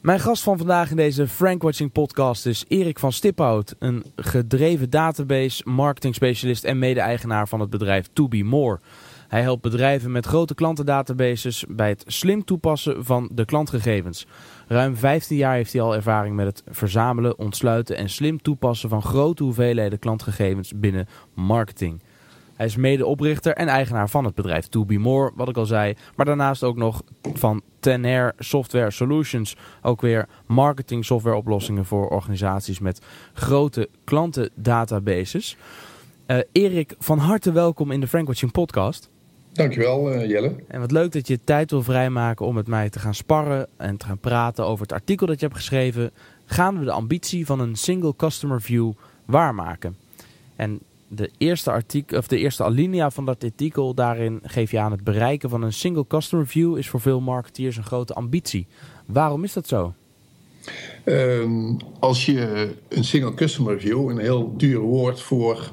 Mijn gast van vandaag in deze Frankwatching podcast is Erik van Stiphout. Een gedreven database, marketing specialist en mede-eigenaar van het bedrijf To Be More. Hij helpt bedrijven met grote klantendatabases bij het slim toepassen van de klantgegevens. Ruim 15 jaar heeft hij al ervaring met het verzamelen, ontsluiten en slim toepassen van grote hoeveelheden klantgegevens binnen marketing. Hij is medeoprichter en eigenaar van het bedrijf To Be More, wat ik al zei. Maar daarnaast ook nog van Tenair Software Solutions. Ook weer marketing software oplossingen voor organisaties met grote klantendatabases. Uh, Erik, van harte welkom in de Frankwatching podcast. Dankjewel uh, Jelle. En wat leuk dat je tijd wil vrijmaken om met mij te gaan sparren en te gaan praten over het artikel dat je hebt geschreven. Gaan we de ambitie van een single customer view waarmaken? En de eerste, artikel, of de eerste alinea van dat artikel, daarin geef je aan het bereiken van een single customer view is voor veel marketeers een grote ambitie. Waarom is dat zo? Um, als je een single customer view, een heel duur woord voor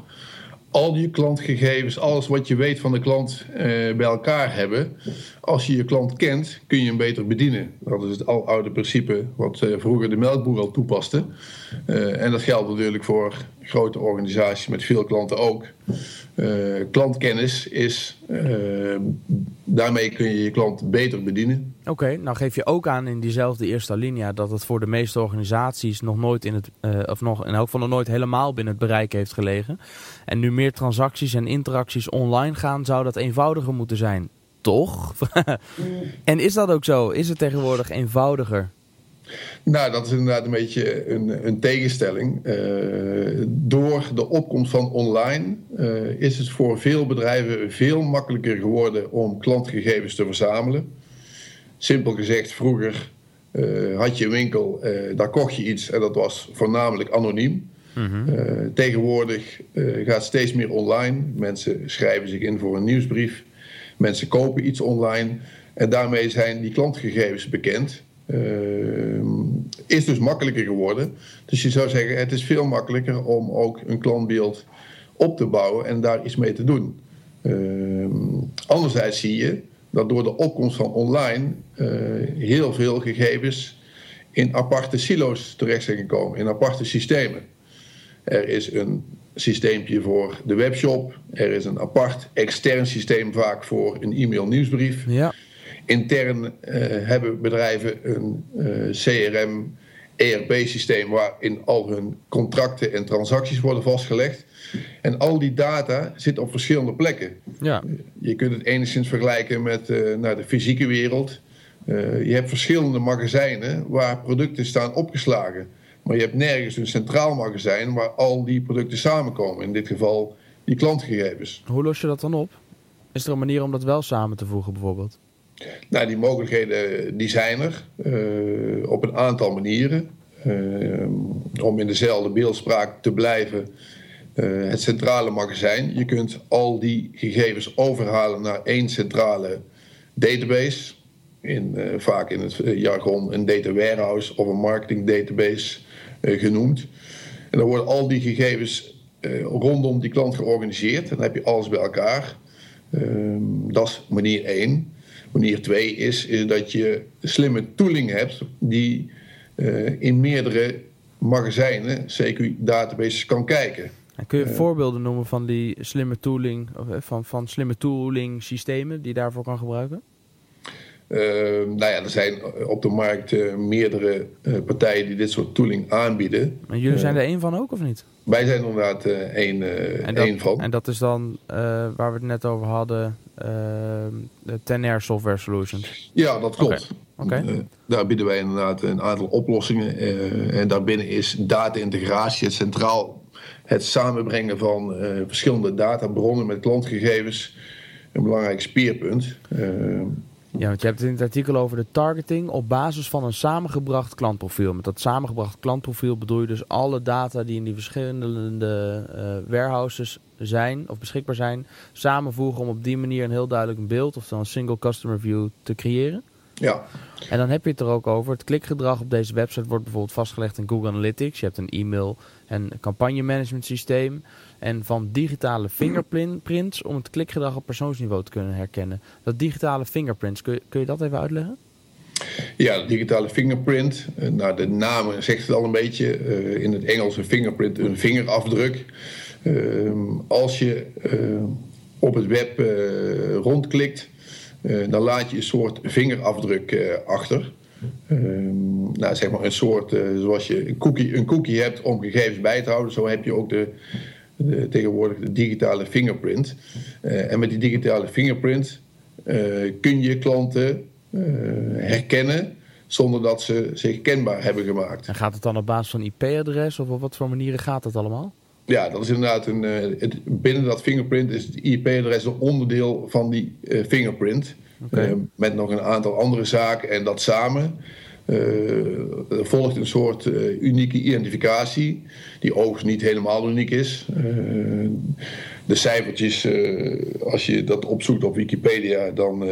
al je klantgegevens, alles wat je weet van de klant uh, bij elkaar hebben. Als je je klant kent, kun je hem beter bedienen. Dat is het oude principe wat uh, vroeger de melkboer al toepaste. Uh, en dat geldt natuurlijk voor grote organisaties met veel klanten ook. klantkennis is, daarmee kun je je klant beter bedienen. Oké, nou geef je ook aan in diezelfde eerste alinea dat het voor de meeste organisaties nog nooit in het, of nog in elk geval nog nooit helemaal binnen het bereik heeft gelegen. En nu meer transacties en interacties online gaan, zou dat eenvoudiger moeten zijn. Toch? en is dat ook zo? Is het tegenwoordig eenvoudiger? Nou, dat is inderdaad een beetje een, een tegenstelling. Uh, door de opkomst van online uh, is het voor veel bedrijven veel makkelijker geworden om klantgegevens te verzamelen. Simpel gezegd, vroeger uh, had je een winkel, daar kocht je iets en dat was voornamelijk anoniem. Mm tegenwoordig gaat steeds meer online. Mensen schrijven zich in voor een nieuwsbrief. Mensen kopen iets online. En daarmee zijn die klantgegevens bekend. Uh, is dus makkelijker geworden. Dus je zou zeggen, het is veel makkelijker om ook een klantbeeld op te bouwen en daar iets mee te doen. Uh, anderzijds zie je dat door de opkomst van online uh, heel veel gegevens in aparte silo's terecht zijn gekomen, in aparte systemen. Er is een systeempje voor de webshop. Er is een apart extern systeem vaak voor een e-mail nieuwsbrief. Ja. Intern uh, hebben bedrijven een uh, CRM, ERP-systeem waarin al hun contracten en transacties worden vastgelegd. En al die data zit op verschillende plekken. Ja. Je kunt het enigszins vergelijken met uh, naar de fysieke wereld. je hebt verschillende magazijnen waar producten staan opgeslagen. Maar je hebt nergens een centraal magazijn waar al die producten samenkomen. In dit geval die klantgegevens. Hoe los je dat dan op? Is er een manier om dat wel samen te voegen bijvoorbeeld? Nou, die mogelijkheden die zijn er uh, op een aantal manieren. Uh, om in dezelfde beeldspraak te blijven. Uh, het centrale magazijn. Je kunt al die gegevens overhalen naar één centrale database. In, vaak in het jargon een data warehouse of een marketing database eh, genoemd. En dan worden al die gegevens eh, rondom die klant georganiseerd. En dan heb je alles bij elkaar. Ehm, dat is manier 1. Manier 2 is, is dat je slimme tooling hebt die uh, in meerdere magazijnen, CQ-databases, kan kijken. En kun je uh, voorbeelden noemen van die slimme tooling, van, van slimme tooling systemen die je daarvoor kan gebruiken? Uh, nou ja, er zijn op de markt uh, meerdere uh, partijen die dit soort tooling aanbieden. En jullie zijn er één van ook, of niet? Wij zijn inderdaad één, één van. En dat is dan waar we het net over hadden, de Tenair Software Solutions? Ja, dat klopt. Okay. Okay. daar bieden wij inderdaad een aantal oplossingen. en daarbinnen is data-integratie, het centraal het samenbrengen van verschillende databronnen met klantgegevens een belangrijk speerpunt. Ja, want je hebt het in het artikel over de targeting op basis van een samengebracht klantprofiel. Met dat samengebracht klantprofiel bedoel je dus alle data die in die verschillende uh, warehouses zijn of beschikbaar zijn, samenvoegen om op die manier een heel duidelijk beeld, of dan een single customer view te creëren. Ja. En dan heb je het er ook over. Het klikgedrag op deze website wordt bijvoorbeeld vastgelegd in Google Analytics. Je hebt een e-mail en campagne management systeem. En van digitale fingerprints om het klikgedrag op persoonsniveau te kunnen herkennen. Dat digitale fingerprints, kun je, kun je dat even uitleggen? Ja, digitale fingerprint. Uh, nou, de naam zegt het al een beetje. Uh, in het Engels een fingerprint, een vingerafdruk. Ehm, als je op het web rondklikt, dan laat je een soort vingerafdruk achter. Ehm, nou, zeg maar een soort, zoals je een cookie, een cookie hebt om gegevens bij te houden, zo heb je ook de, de tegenwoordig de digitale fingerprint. en met die digitale fingerprint kun je klanten eh, herkennen zonder dat ze zich kenbaar hebben gemaakt. En gaat het dan op basis van IP-adres of op wat voor manieren gaat dat allemaal? Ja, dat is inderdaad een. Eh, het, binnen dat fingerprint is het IP-adres een onderdeel van die fingerprint. met nog een aantal andere zaken en dat samen. Er volgt een soort unieke identificatie, die overigens niet helemaal uniek is. de cijfertjes, als je dat opzoekt op Wikipedia, dan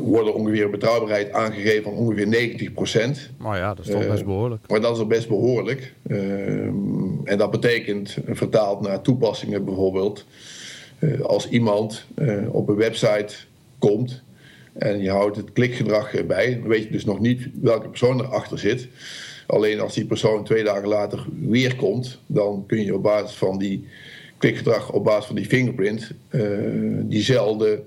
worden ongeveer een betrouwbaarheid aangegeven van ongeveer 90 procent. Maar ja, dat is toch best eh, behoorlijk. maar dat is al best behoorlijk. En dat betekent, vertaald naar toepassingen bijvoorbeeld, uh, als iemand op een website komt en je houdt het klikgedrag bij, dan weet je dus nog niet welke persoon erachter zit. Alleen als die persoon twee dagen later weer komt, dan kun je op basis van die klikgedrag, op basis van die fingerprint, diezelfde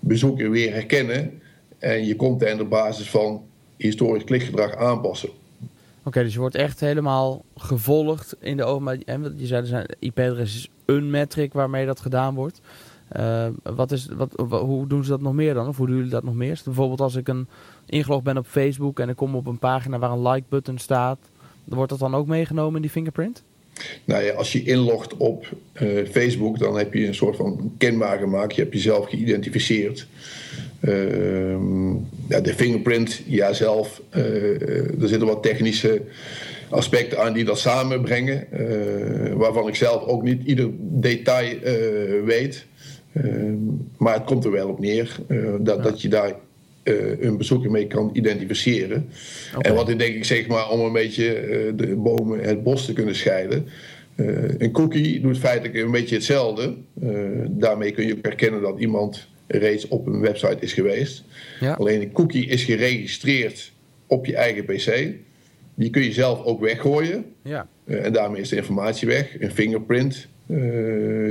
bezoeker weer herkennen en je content op basis van historisch klikgedrag aanpassen. Oké, dus je wordt echt helemaal gevolgd in de ogen. Je zei, IP-adres is een metric waarmee dat gedaan wordt. Uh, wat is, wat, hoe doen ze dat nog meer dan? Of hoe doen jullie dat nog meer? Bijvoorbeeld als ik een ingelogd ben op Facebook en ik kom op een pagina waar een like-button staat, wordt dat dan ook meegenomen in die fingerprint? Nou ja, als je inlogt op uh, Facebook, dan heb je een soort van kenbaar gemaakt. Je hebt jezelf geïdentificeerd. Uh, ja, de fingerprint, ja zelf, uh, er zitten wat technische aspecten aan die dat samenbrengen. Waarvan ik zelf ook niet ieder detail weet. Ehm, maar het komt er wel op neer dat, dat je daar uh, een bezoeker mee kan identificeren. En wat ik denk ik zeg maar om een beetje uh, de bomen het bos te kunnen scheiden. Een cookie doet feitelijk een beetje hetzelfde. daarmee kun je ook herkennen dat iemand reeds op een website is geweest. Ja. Alleen een cookie is geregistreerd op je eigen pc. Die kun je zelf ook weggooien. Ja. en daarmee is de informatie weg. Een fingerprint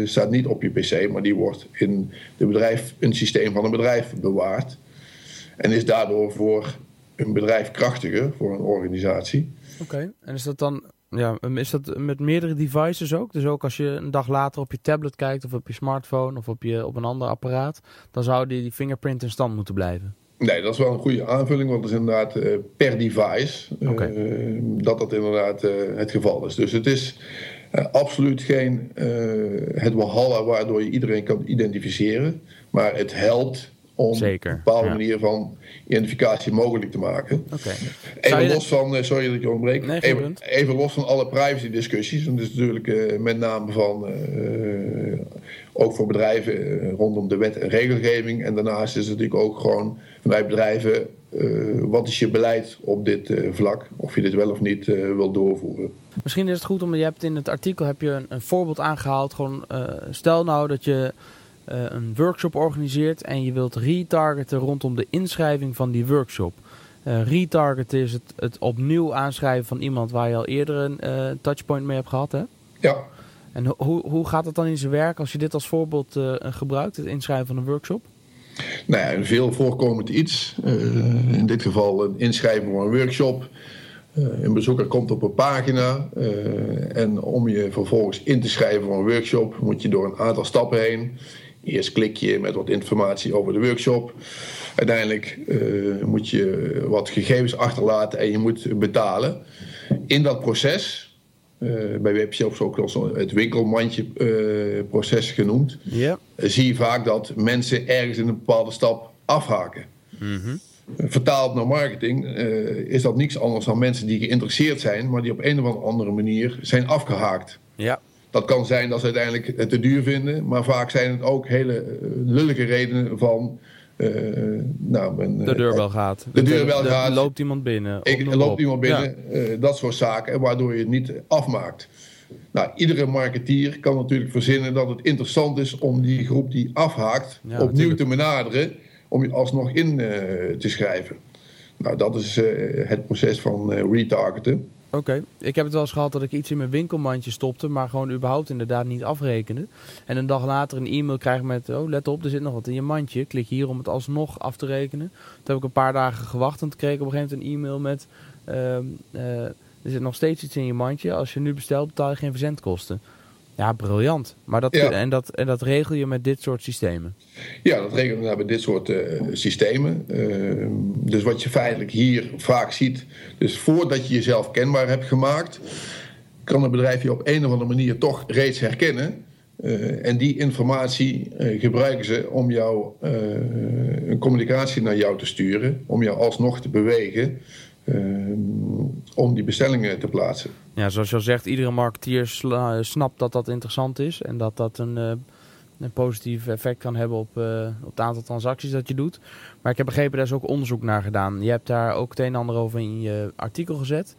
staat niet op je pc, maar die wordt in de bedrijf, een systeem van een bedrijf bewaard. En is daardoor voor een bedrijf krachtiger, voor een organisatie. Oké, en is dat dan ja, is dat met meerdere devices ook? Dus ook als je een dag later op je tablet kijkt of op je smartphone of op, je, op een ander apparaat, dan zou die, die fingerprint in stand moeten blijven? Nee, dat is wel een goede aanvulling, want het is inderdaad uh, per device uh, dat dat inderdaad uh, het geval is. Dus het is absoluut geen het walhalla waardoor je iedereen kan identificeren, maar het helpt om Zeker, een bepaalde manier van identificatie mogelijk te maken. Okay. Even los van, eh, sorry dat ik je ontbreek, nee, even, even, los van alle privacy discussies. En dat is natuurlijk uh, met name van, uh, ook voor bedrijven rondom de wet en regelgeving. En daarnaast is het natuurlijk ook gewoon vanuit bedrijven, wat is je beleid op dit vlak? Of je dit wel of niet wil doorvoeren. Misschien is het goed om, je hebt in het artikel heb je een, een voorbeeld aangehaald. Gewoon, stel nou dat je een workshop organiseert en je wilt retargeten rondom de inschrijving van die workshop. Uh, retargeten is het, het opnieuw aanschrijven van iemand waar je al eerder een uh, touchpoint mee hebt gehad. Hè? Ja. En hoe, hoe gaat het dan in zijn werk als je dit als voorbeeld gebruikt, het inschrijven van een workshop? Nou ja, een veel voorkomend iets. in dit geval een inschrijving voor een workshop. een bezoeker komt op een pagina en om je vervolgens in te schrijven voor een workshop moet je door een aantal stappen heen. Eerst klik je met wat informatie over de workshop. Uiteindelijk uh, moet je wat gegevens achterlaten en je moet betalen. In dat proces, uh, bij webshops ook wel het winkelmandje uh, proces genoemd, zie je vaak dat mensen ergens in een bepaalde stap afhaken. Mm Vertaald naar marketing is dat niks anders dan mensen die geïnteresseerd zijn, maar die op een of andere manier zijn afgehaakt. Ja. Dat kan zijn dat ze uiteindelijk het te duur vinden, maar vaak zijn het ook hele eh, lullige redenen van. Uh, nou, men, de deurbel gaat. De, de deurbel de, gaat. loopt iemand binnen. Ik, loopt iemand binnen. Uh, dat soort zaken, waardoor je het niet afmaakt. Nou, iedere marketeer kan natuurlijk verzinnen dat het interessant is om die groep die afhaakt opnieuw te benaderen, om je alsnog in uh, te schrijven. Nou, dat is het proces van retargeten. Oké, ik heb het wel eens gehad dat ik iets in mijn winkelmandje stopte, maar gewoon überhaupt inderdaad niet afrekende. En een dag later een e-mail krijg met, oh let op, er zit nog wat in je mandje. Klik hier om het alsnog af te rekenen. Toen heb ik een paar dagen gewacht en toen kreeg ik op een gegeven moment een e-mail met, uh, er zit nog steeds iets in je mandje. Als je nu bestelt betaal je geen verzendkosten. Ja, briljant. Maar dat, En, dat, en dat regel je met dit soort systemen? Ja, dat regelen we met dit soort uh, systemen. Uh, dus wat je feitelijk hier vaak ziet... dus voordat je jezelf kenbaar hebt gemaakt... kan een bedrijf je op een of andere manier toch reeds herkennen... Uh, en die informatie gebruiken ze om jou een communicatie naar jou te sturen, om jou alsnog te bewegen om die bestellingen te plaatsen. Ja, zoals je al zegt, iedere marketeer snapt dat dat interessant is en dat dat een, uh, een positief effect kan hebben op, uh, op het aantal transacties dat je doet. Maar ik heb begrepen, daar is ook onderzoek naar gedaan. Je hebt daar ook het een en ander over in je artikel gezet.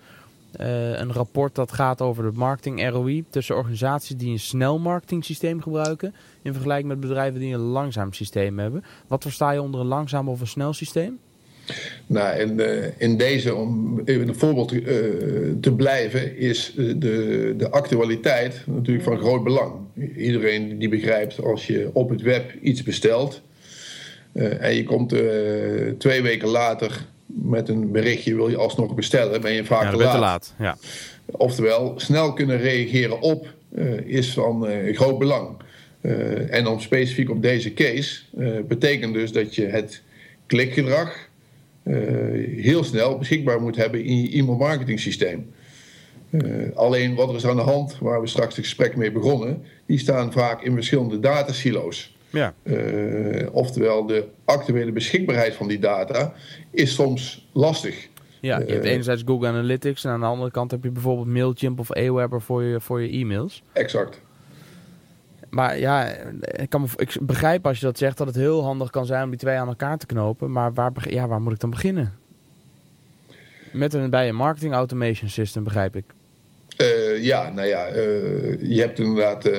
Een rapport dat gaat over de marketing ROI tussen organisaties die een snel marketing systeem gebruiken in vergelijking met bedrijven die een langzaam systeem hebben. Wat versta je onder een langzaam of een snel systeem? Nou, en uh, in deze, om even een voorbeeld uh, te blijven, is de, de actualiteit natuurlijk van groot belang. Iedereen die begrijpt als je op het web iets bestelt en je komt twee weken later met een berichtje, wil je alsnog bestellen, ben je vaak ja, te, laat. te laat. Ja. Oftewel, snel kunnen reageren op is van groot belang. en om specifiek op deze case betekent dus dat je het klikgedrag eh, heel snel beschikbaar moet hebben in je e-mail marketing systeem. Uh, alleen wat er is aan de hand, waar we straks het gesprek mee begonnen, die staan vaak in verschillende datasilo's. Ja. Uh, oftewel, de actuele beschikbaarheid van die data is soms lastig. Ja, je hebt enerzijds Google Analytics en aan de andere kant heb je bijvoorbeeld Mailchimp of Aweber voor je, voor je e-mails. Exact. Maar ja, ik, kan ik begrijp als je dat zegt dat het heel handig kan zijn om die twee aan elkaar te knopen. Maar waar, ja, waar moet ik dan beginnen? Met een, bij een marketing automation system, begrijp ik. Uh, ja, nou ja, uh, je hebt inderdaad uh,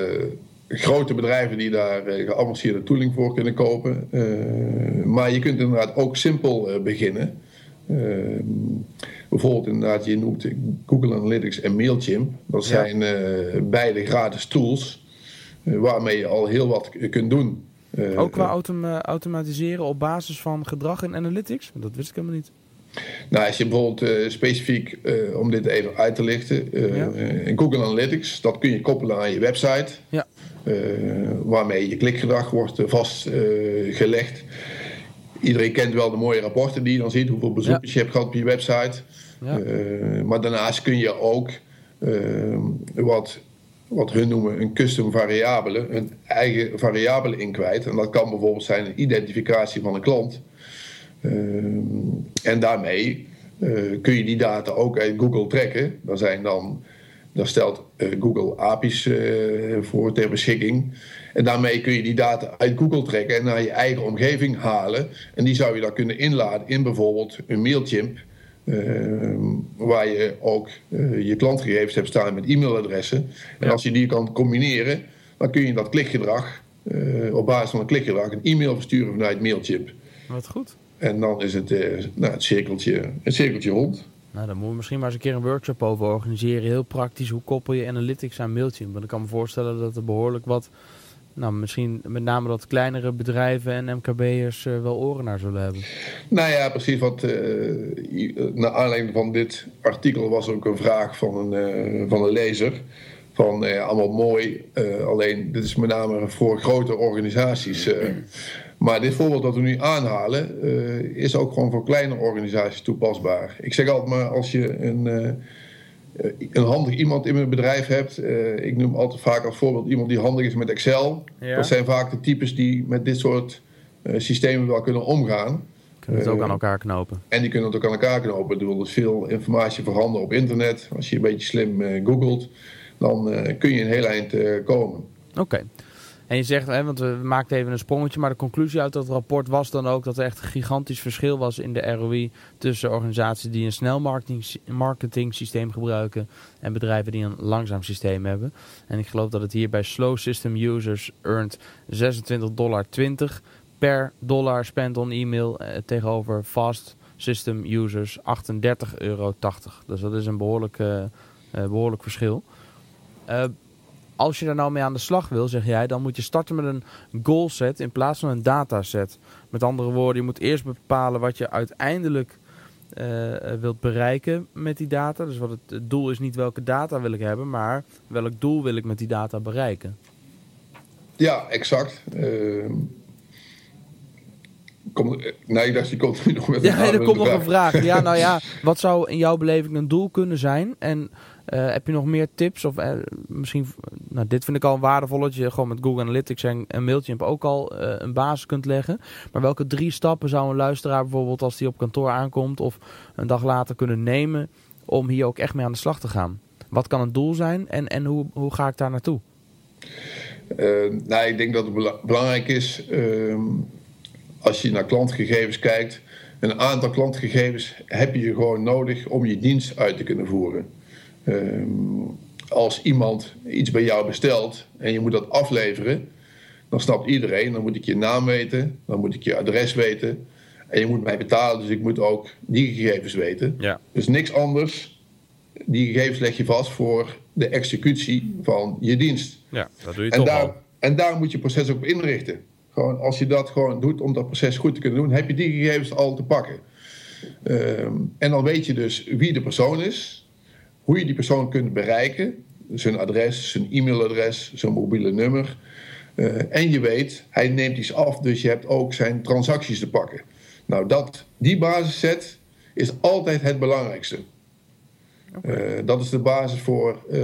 grote bedrijven die daar geavanceerde tooling voor kunnen kopen. maar je kunt inderdaad ook simpel beginnen. bijvoorbeeld inderdaad, je noemt Google Analytics en Mailchimp. Dat zijn beide gratis tools. Eh, waarmee je al heel wat kunt doen. Eh, Ook qua eh, autom automatiseren op basis van gedrag en analytics? Dat wist ik helemaal niet. Nou, als je bijvoorbeeld specifiek, om dit even uit te lichten, in Google Analytics, dat kun je koppelen aan je website. Ja. waarmee je klikgedrag wordt vastgelegd. Iedereen kent wel de mooie rapporten die je dan ziet, hoeveel bezoekers je hebt gehad op je website. Ja. maar daarnaast kun je ook wat wat hun noemen een custom variabele, een eigen variabele in kwijt. En dat kan bijvoorbeeld zijn een identificatie van een klant. Ehm, en daarmee eh, kun je die data ook uit Google trekken. Daar zijn dan, daar stelt uh, Google API's uh, voor ter beschikking. En daarmee kun je die data uit Google trekken en naar je eigen omgeving halen. En die zou je dan kunnen inladen in bijvoorbeeld een Mailchimp waar je ook uh, je klantgegevens hebt staan met e-mailadressen. En als je die kan combineren, dan kun je dat klikgedrag, uh, op basis van een klikgedrag, een e-mail versturen vanuit Mailchimp. Wat goed. En dan is het, uh, nou, het, cirkeltje, het cirkeltje rond. Nou, dan moeten we misschien maar eens een keer een workshop over organiseren. Heel praktisch, hoe koppel je analytics aan Mailchimp? Want ik kan me voorstellen dat er behoorlijk wat nou, misschien met name dat kleinere bedrijven en MKB'ers uh, wel oren naar zullen hebben. Nou ja, precies. Wat, uh, naar aanleiding van dit artikel was ook een vraag van een, uh, van een lezer. Van allemaal mooi, alleen dit is met name voor grote organisaties. maar dit voorbeeld dat we nu aanhalen, is ook gewoon voor kleine organisaties toepasbaar. Ik zeg altijd maar, als je een eh, een handig iemand in een bedrijf hebt. Eh, ik noem altijd vaak als voorbeeld iemand die handig is met Excel. Dat zijn vaak de types die met dit soort uh, systemen wel kunnen omgaan. Kunnen het ook aan elkaar knopen. En die kunnen het ook aan elkaar knopen. Er is veel informatie voorhanden op internet. Als je een beetje slim googelt, dan kun je een heel eind komen. Oké. En je zegt, hè, want we maakten even een sprongetje, maar de conclusie uit dat rapport was dan ook dat er echt een gigantisch verschil was in de ROI tussen organisaties die een snel marketing, marketing systeem gebruiken en bedrijven die een langzaam systeem hebben. En ik geloof dat het hier bij slow system users earned 26,20 dollar per dollar spent on e-mail eh, tegenover fast system users 38,80 euro. Dus dat is een behoorlijk, behoorlijk verschil. Als je daar nou mee aan de slag wil, zeg jij, dan moet je starten met een goal set in plaats van een dataset. Met andere woorden, je moet eerst bepalen wat je uiteindelijk uh, wilt bereiken met die data. Dus wat het, doel is niet welke data wil ik hebben, maar welk doel wil ik met die data bereiken. Ja, exact. Uh, kom, nee, ik dacht, je komt nu nog met een Ja, er komt nog een vraag. Ja, nou ja, wat zou in jouw beleving een doel kunnen zijn? En heb je nog meer tips? Of uh, misschien, nou, dit vind ik al een waardevol dat je gewoon met Google Analytics en, en Mailchimp ook al uh, een basis kunt leggen. Maar welke drie stappen zou een luisteraar bijvoorbeeld als die op kantoor aankomt of een dag later kunnen nemen om hier ook echt mee aan de slag te gaan? Wat kan het doel zijn en, en hoe, hoe ga ik daar naartoe? nou, ik denk dat het belangrijk is ehm, als je naar klantgegevens kijkt. Een aantal klantgegevens heb je gewoon nodig om je dienst uit te kunnen voeren. Ehm, als iemand iets bij jou bestelt en je moet dat afleveren, dan snapt iedereen. Dan moet ik je naam weten, dan moet ik je adres weten. En je moet mij betalen, dus ik moet ook die gegevens weten. Ja. Dus niks anders. Die gegevens leg je vast voor de executie van je dienst. Ja, dat doe je en toch daar, En daar moet je proces ook op inrichten. Gewoon, als je dat gewoon doet om dat proces goed te kunnen doen, heb je die gegevens al te pakken. Ehm, en dan weet je dus wie de persoon is hoe je die persoon kunt bereiken. Zijn adres, zijn e-mailadres, zijn mobiele nummer. Uh, en je weet, hij neemt iets af, dus je hebt ook zijn transacties te pakken. Nou, dat, die basisset is altijd het belangrijkste. Uh, dat is de basis voor, uh,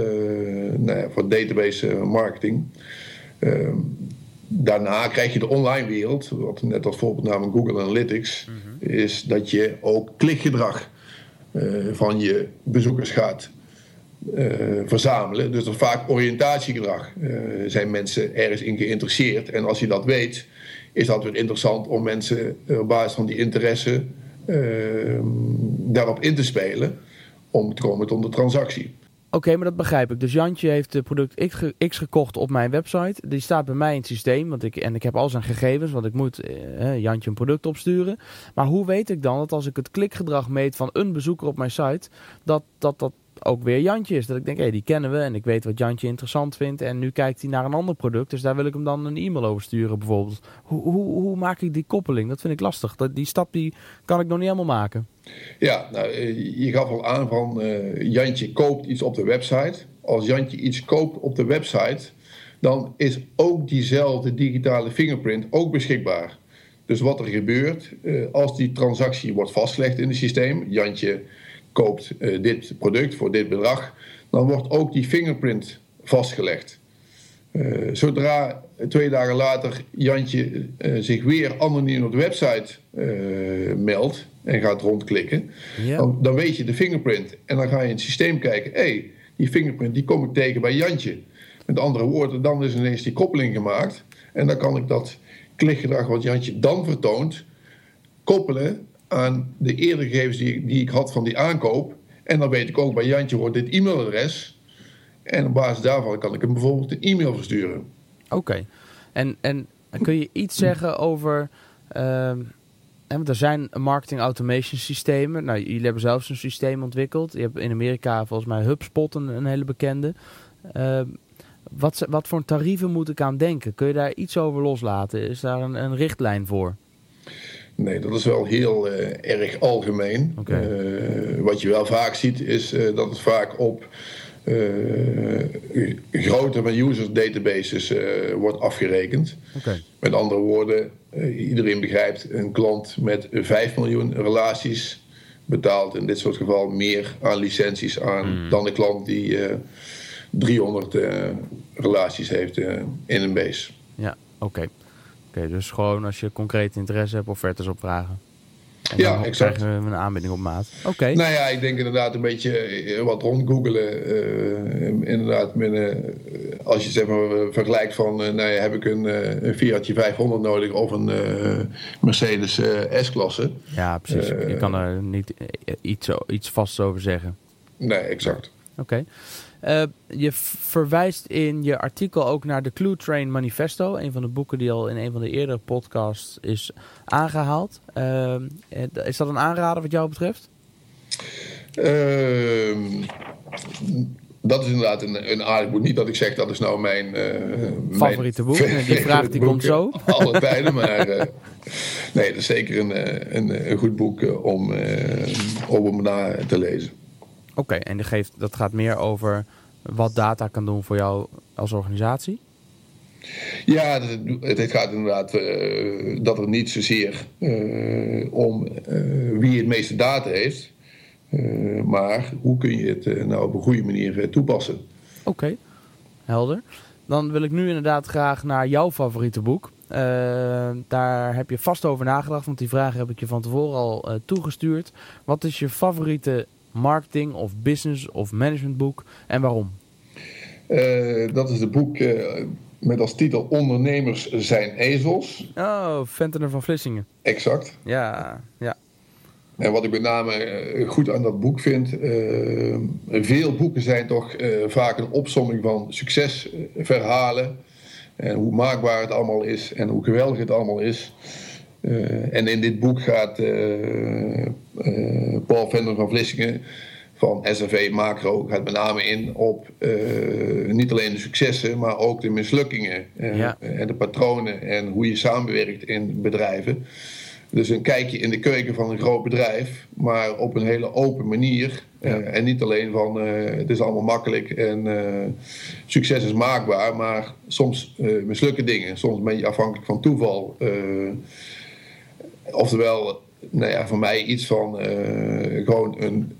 nou ja, voor database marketing. Ehm, daarna krijg je de online wereld, wat net als voorbeeld namen Google Analytics, mhm. is dat je ook klikgedrag van je bezoekers gaat uh, verzamelen. Dus dat vaak oriëntatiegedrag. Uh, zijn mensen ergens in geïnteresseerd? En als je dat weet, is dat weer interessant om mensen eh, op basis van die interesse daarop in te spelen om te komen tot de transactie. Oké, maar dat begrijp ik. Dus Jantje heeft de product X, gekocht op mijn website. Die staat bij mij in het systeem. Want ik, en ik heb al zijn gegevens, want ik moet eh, Jantje een product opsturen. Maar hoe weet ik dan dat als ik het klikgedrag meet van een bezoeker op mijn site, dat dat, dat ook weer Jantje is. Dat ik denk, hé, hey, die kennen we en ik weet wat Jantje interessant vindt. En nu kijkt hij naar een ander product, dus daar wil ik hem dan een e-mail over sturen bijvoorbeeld. Hoe, hoe, hoe maak ik die koppeling? Dat vind ik lastig. Dat, die stap die kan ik nog niet helemaal maken. Ja, nou, eh, je gaf al aan van uh, Jantje koopt iets op de website. Als Jantje iets koopt op de website, dan is ook diezelfde digitale fingerprint ook beschikbaar. Dus wat er gebeurt uh, als die transactie wordt vastgelegd in het systeem, Jantje koopt uh, dit product voor dit bedrag, dan wordt ook die fingerprint vastgelegd. Uh, zodra twee dagen later Jantje uh, zich weer anoniem op de website meldt en gaat rondklikken, ja. dan, dan, weet je de fingerprint. En dan ga je in het systeem kijken, hé, hey, die fingerprint die kom ik tegen bij Jantje. Met andere woorden, dan is ineens die koppeling gemaakt. En dan kan ik dat klikgedrag wat Jantje dan vertoont, koppelen aan de eerdere gegevens die, die ik had van die aankoop. En dan weet ik ook bij Jantje wordt dit e-mailadres. En op basis daarvan kan ik hem bijvoorbeeld een e-mail versturen. Oké. En, en kun je iets zeggen over. Uh, er zijn marketing automation systemen. Nou, jullie hebben zelfs een systeem ontwikkeld. Je hebt in Amerika volgens mij HubSpot, een, een hele bekende. Uh, wat, wat voor tarieven moet ik aan denken? Kun je daar iets over loslaten? Is daar een, een richtlijn voor? Nee, dat is wel heel uh, erg algemeen. Okay. Uh, wat je wel vaak ziet is uh, dat het vaak op grote users databases wordt afgerekend. Okay. Met andere woorden, iedereen begrijpt, een klant met 5 miljoen relaties betaalt in dit soort gevallen meer aan licenties aan mm. dan een klant die 300 relaties heeft in een base. Ja, oké. Oké, dus gewoon als je concreet interesse hebt, offertes opvragen. En ja, exact. krijgen we een aanbieding op maat. Oké. Nou ja, ik denk inderdaad een beetje eh, wat rond googelen. Uh, inderdaad, met, uh, als je zeg maar vergelijkt van, nou ja, heb ik een, een Fiatje 500 nodig of een Mercedes S-klasse. Ja, precies. je kan er niet iets, iets vast over zeggen. Nee, exact. Oké. Eh, je verwijst in je artikel ook naar de Clue Train Manifesto. Een van de boeken die al in een van de eerdere podcasts is aangehaald. Uh, is dat een aanrader wat jou betreft? Ehm, dat is inderdaad een, een aardig boek. Niet dat ik zeg dat is nou mijn... Favoriete boek? Die vraag die komt zo. Alle tijden, maar... Nee, dat is zeker een, een, een goed boek om, om hem na te lezen. Oké, en die geeft, dat gaat meer over wat data kan doen voor jou als organisatie? Ja, het, het gaat inderdaad uh, dat er niet zozeer uh, om uh, wie het meeste data heeft, maar hoe kun je het nou op een goede manier toepassen. Oké, helder. Dan wil ik nu inderdaad graag naar jouw favoriete boek. daar heb je vast over nagedacht, want die vraag heb ik je van tevoren al toegestuurd. Wat is je favoriete marketing of business of managementboek en waarom? Uh, dat is het boek uh, met als titel Ondernemers zijn ezels. Oh, Ventener van Vlissingen. Exact. Ja, ja. En wat ik met name uh, goed aan dat boek vind, veel boeken zijn toch vaak een opsomming van succesverhalen. En hoe maakbaar het allemaal is en hoe geweldig het allemaal is. En in dit boek gaat Paul Venter van Vlissingen van SRV Macro gaat met name in op niet alleen de successen, maar ook de mislukkingen ja. en de patronen en hoe je samenwerkt in bedrijven. Dus een kijkje in de keuken van een groot bedrijf, maar op een hele open manier. Ja. Uh, en niet alleen van het is allemaal makkelijk en succes is maakbaar, maar soms mislukken dingen. Soms ben je afhankelijk van toeval. Oftewel, nou ja, voor mij iets van gewoon een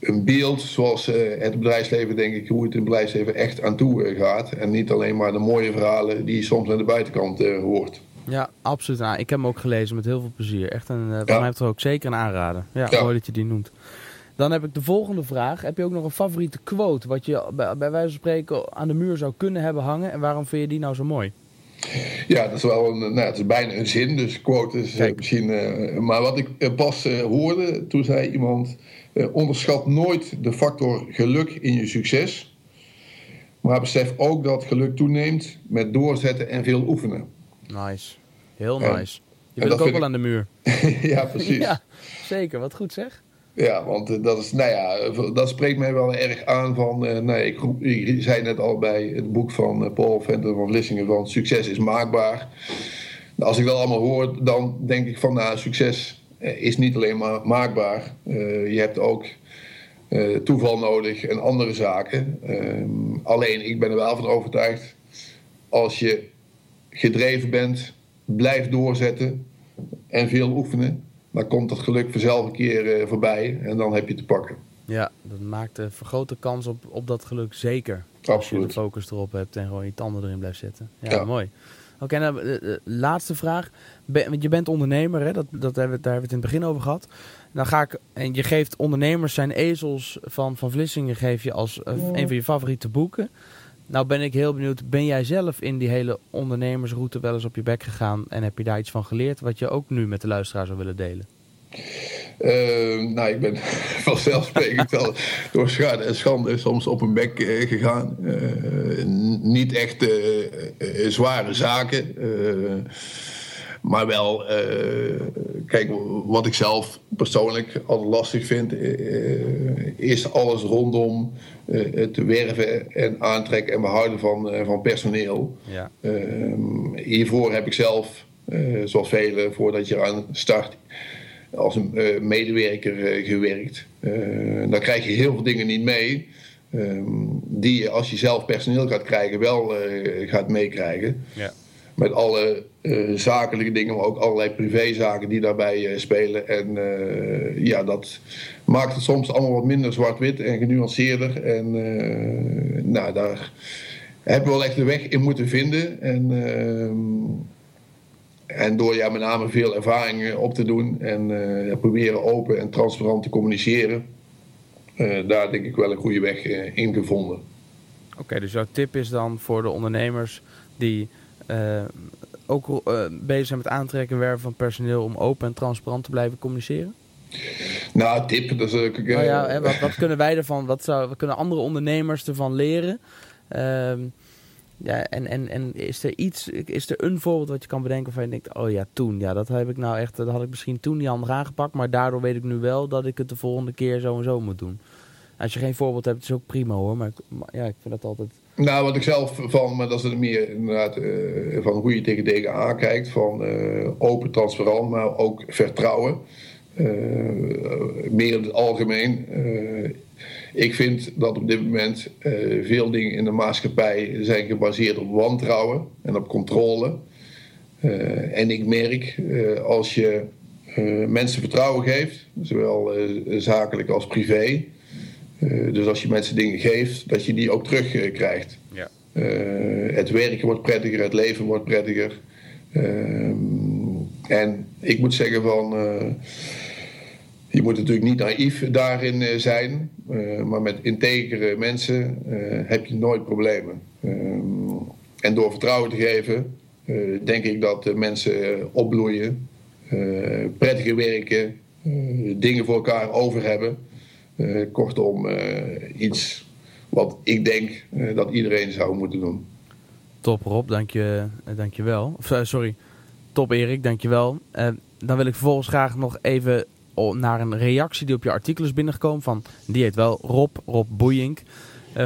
een beeld zoals uh, het bedrijfsleven, denk ik, hoe het in het bedrijfsleven echt aan toe uh, gaat. En niet alleen maar de mooie verhalen die je soms aan de buitenkant hoort. Ja, absoluut. Nou, ik heb hem ook gelezen met heel veel plezier. Echt een, ja. mij er ook zeker een aanrader. Ja, ja, mooi dat je die noemt. Dan heb ik de volgende vraag. Heb je ook nog een favoriete quote wat je bij, bij wijze van spreken aan de muur zou kunnen hebben hangen? En waarom vind je die nou zo mooi? Ja, dat is wel een, nou, het is bijna een zin, dus quote is misschien. maar wat ik pas hoorde, toen zei iemand uh, onderschat nooit de factor geluk in je succes. Maar besef ook dat geluk toeneemt met doorzetten en veel oefenen. Nice. Heel nice. Je bent ook wel aan de muur. ja, precies. ja, zeker. Wat goed zeg. Ja, want uh, dat, is, nou ja, dat spreekt mij wel erg aan van... Uh, nee, ik, ik, zei net al bij het boek van Paul Venter van Vlissingen... van succes is maakbaar. Als ik dat allemaal hoor, dan denk ik van... nou, succes eh, is niet alleen maar maakbaar. Eh, je hebt ook eh, toeval nodig en andere zaken. Ehm, alleen, ik ben er wel van overtuigd, als je gedreven bent, blijf doorzetten en veel oefenen, dan komt dat geluk vanzelf een keer voorbij en dan heb je te pakken. Ja, dat maakt de vergrote kans op, op dat geluk zeker. Absoluut. Als je de focus erop hebt en gewoon je tanden erin blijft zetten. Ja, mooi. Oké, nou, de, laatste vraag. Want je bent ondernemer, hè? Dat, dat hebben we, daar hebben we het in het begin over gehad. Dan ga ik, en je geeft ondernemers zijn ezels van, van Vlissingen geef je als uh, een van je favoriete boeken. Nou ben ik heel benieuwd, ben jij zelf in die hele ondernemersroute wel eens op je bek gegaan en heb je daar iets van geleerd wat je ook nu met de luisteraar zou willen delen? Uh, nou, ik ben vanzelfsprekend wel door schade en schande soms op een bek uh, gegaan. Uh, niet echt uh, zware zaken. Maar wel, kijk, wat ik zelf persoonlijk altijd lastig vind, is alles rondom het werven en aantrekken en behouden van, van personeel. Ja. Ehm, hiervoor heb ik zelf, zoals velen, voordat je aan start als een medewerker gewerkt. Dan krijg je heel veel dingen niet mee. Um, die je als je zelf personeel gaat krijgen wel gaat meekrijgen. Ja. Met alle zakelijke dingen, maar ook allerlei privézaken die daarbij spelen. En ja, dat maakt het soms allemaal wat minder zwart-wit en genuanceerder. En nou, daar hebben we wel echt de weg in moeten vinden. En en door ja, met name veel ervaring op te doen en uh, proberen open en transparant te communiceren, daar denk ik wel een goede weg in gevonden. Oké, dus jouw tip is dan voor de ondernemers die ook bezig zijn met aantrekken en werven van personeel om open en transparant te blijven communiceren? Nou, tip. Dus, uh, nou ja, hè, wat, wat, kunnen wij ervan, wat, zou, wat kunnen andere ondernemers ervan leren? Ehm, ja, en, en, en is er iets, is er een voorbeeld wat je kan bedenken waarvan je denkt, oh ja, toen, ja, dat heb ik nou echt, dat had ik misschien toen niet handig aangepakt, maar daardoor weet ik nu wel dat ik het de volgende keer zo en zo moet doen. Als je geen voorbeeld hebt, is ook prima hoor, maar, ja, ik vind dat altijd... Nou, wat ik zelf van, maar dat is meer inderdaad uh, van hoe je tegen dingen aankijkt, van uh, open, transparant, maar ook vertrouwen. Uh, meer in het algemeen ik vind dat op dit moment veel dingen in de maatschappij zijn gebaseerd op wantrouwen en op controle. En ik merk als je mensen vertrouwen geeft, zowel zakelijk als privé. Dus als je mensen dingen geeft, dat je die ook terugkrijgt. Ja. het werken wordt prettiger, het leven wordt prettiger. Ehm, en ik moet zeggen van je moet natuurlijk niet naïef daarin eh, zijn, eh, maar met integere mensen eh, heb je nooit problemen. en door vertrouwen te geven, denk ik dat mensen opbloeien, prettiger werken, dingen voor elkaar over hebben. Kortom, iets wat ik denk dat iedereen zou moeten doen. Top Rob, dank je, dank je wel. Of, sorry, top Erik, dank je wel. dan wil ik vervolgens graag nog even naar een reactie die op je artikel is binnengekomen. Van, die heet wel Rob, Rob Boeink.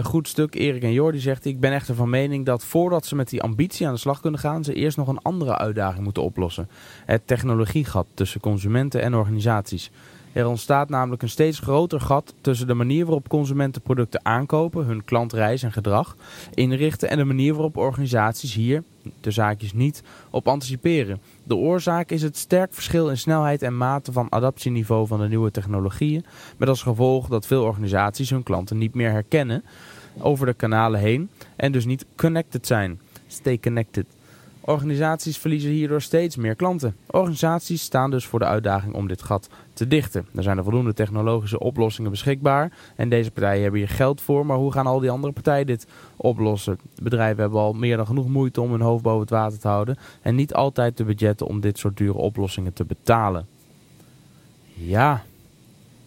Goed stuk, Erik en Jordi zegt... Ik ben echter van mening dat voordat ze met die ambitie aan de slag kunnen gaan... ze eerst nog een andere uitdaging moeten oplossen. Het technologiegat tussen consumenten en organisaties. Er ontstaat namelijk een steeds groter gat tussen de manier waarop consumenten producten aankopen, hun klantreis en gedrag inrichten en de manier waarop organisaties hier, de zaakjes niet, op anticiperen. De oorzaak is het sterk verschil in snelheid en mate van adaptieniveau van de nieuwe technologieën, met als gevolg dat veel organisaties hun klanten niet meer herkennen over de kanalen heen en dus niet connected zijn. Stay connected. Organisaties verliezen hierdoor steeds meer klanten. Organisaties staan dus voor de uitdaging om dit gat te dichten. Er zijn er voldoende technologische oplossingen beschikbaar en deze partijen hebben hier geld voor, maar hoe gaan al die andere partijen dit oplossen? Bedrijven hebben al meer dan genoeg moeite om hun hoofd boven het water te houden en niet altijd de budgetten om dit soort dure oplossingen te betalen. Ja.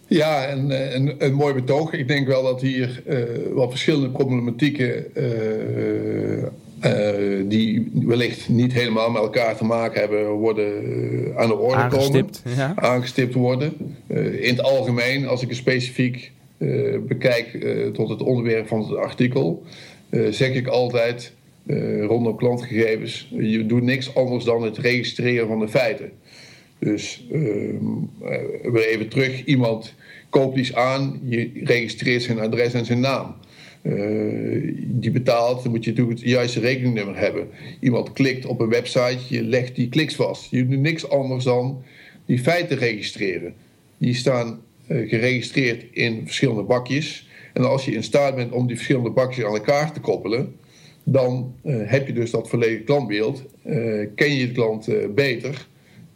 Ja, en, eh, een, een mooi betoog. Ik denk wel dat hier uh, wat verschillende problematieken uh, uh, die wellicht niet helemaal met elkaar te maken hebben, worden uh, aan de orde aangestipt, komen. Ja. Aangestipt worden. Uh, in het algemeen, als ik het specifiek bekijk tot het onderwerp van het artikel, zeg ik altijd rondom klantgegevens: je doet niks anders dan het registreren van de feiten. Dus weer even terug: iemand koopt iets aan, je registreert zijn adres en zijn naam. Uh, die betaalt, dan moet je natuurlijk het juiste rekeningnummer hebben. Iemand klikt op een website, je legt die kliks vast. Je doet niks anders dan die feiten registreren. Die staan uh, geregistreerd in verschillende bakjes. En als je in staat bent om die verschillende bakjes aan elkaar te koppelen, dan uh, heb je dus dat volledige klantbeeld. ken je de klant beter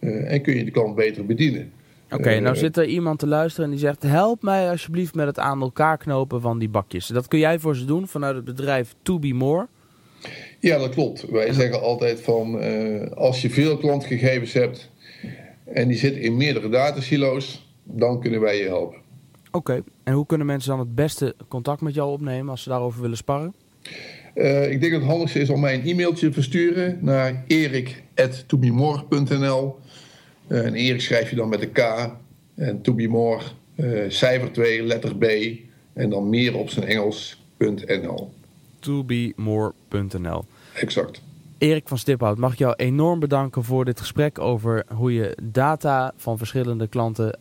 en kun je de klant beter bedienen. Oké, nou zit er iemand te luisteren en die zegt: Help mij alsjeblieft met het aan elkaar knopen van die bakjes. Dat kun jij voor ze doen vanuit het bedrijf To Be More. Ja, dat klopt. Wij zeggen altijd van uh, als je veel klantgegevens hebt en die zitten in meerdere datasilo's, dan kunnen wij je helpen. Oké, en hoe kunnen mensen dan het beste contact met jou opnemen als ze daarover willen sparren? Uh, ik denk dat het handigste is om mij een e-mailtje te versturen naar erik.tobemore.nl. Uh, en Erik schrijf je dan met een K. En to be more, uh, cijfer 2, letter B. En dan meer op zijn Engels.nl. Tobemore.nl. Exact. Erik van Stiphout, mag ik jou enorm bedanken voor dit gesprek over hoe je data van verschillende klanten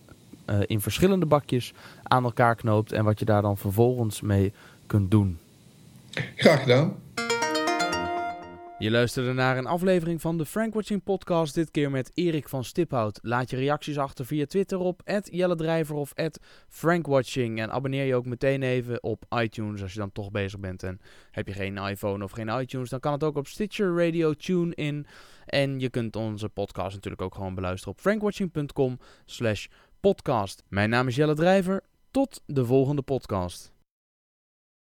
uh, in verschillende bakjes aan elkaar knoopt en wat je daar dan vervolgens mee kunt doen. Graag gedaan. Je luisterde naar een aflevering van de Frank Watching Podcast, dit keer met Erik van Stiphout. Laat je reacties achter via Twitter op @jelledrijver of @frankwatching en abonneer je ook meteen even op iTunes als je dan toch bezig bent. En heb je geen iPhone of geen iTunes, dan kan het ook op Stitcher Radio Tune in. En je kunt onze podcast natuurlijk ook gewoon beluisteren op frankwatching.com/podcast. Mijn naam is Jelle Drijver. Tot de volgende podcast.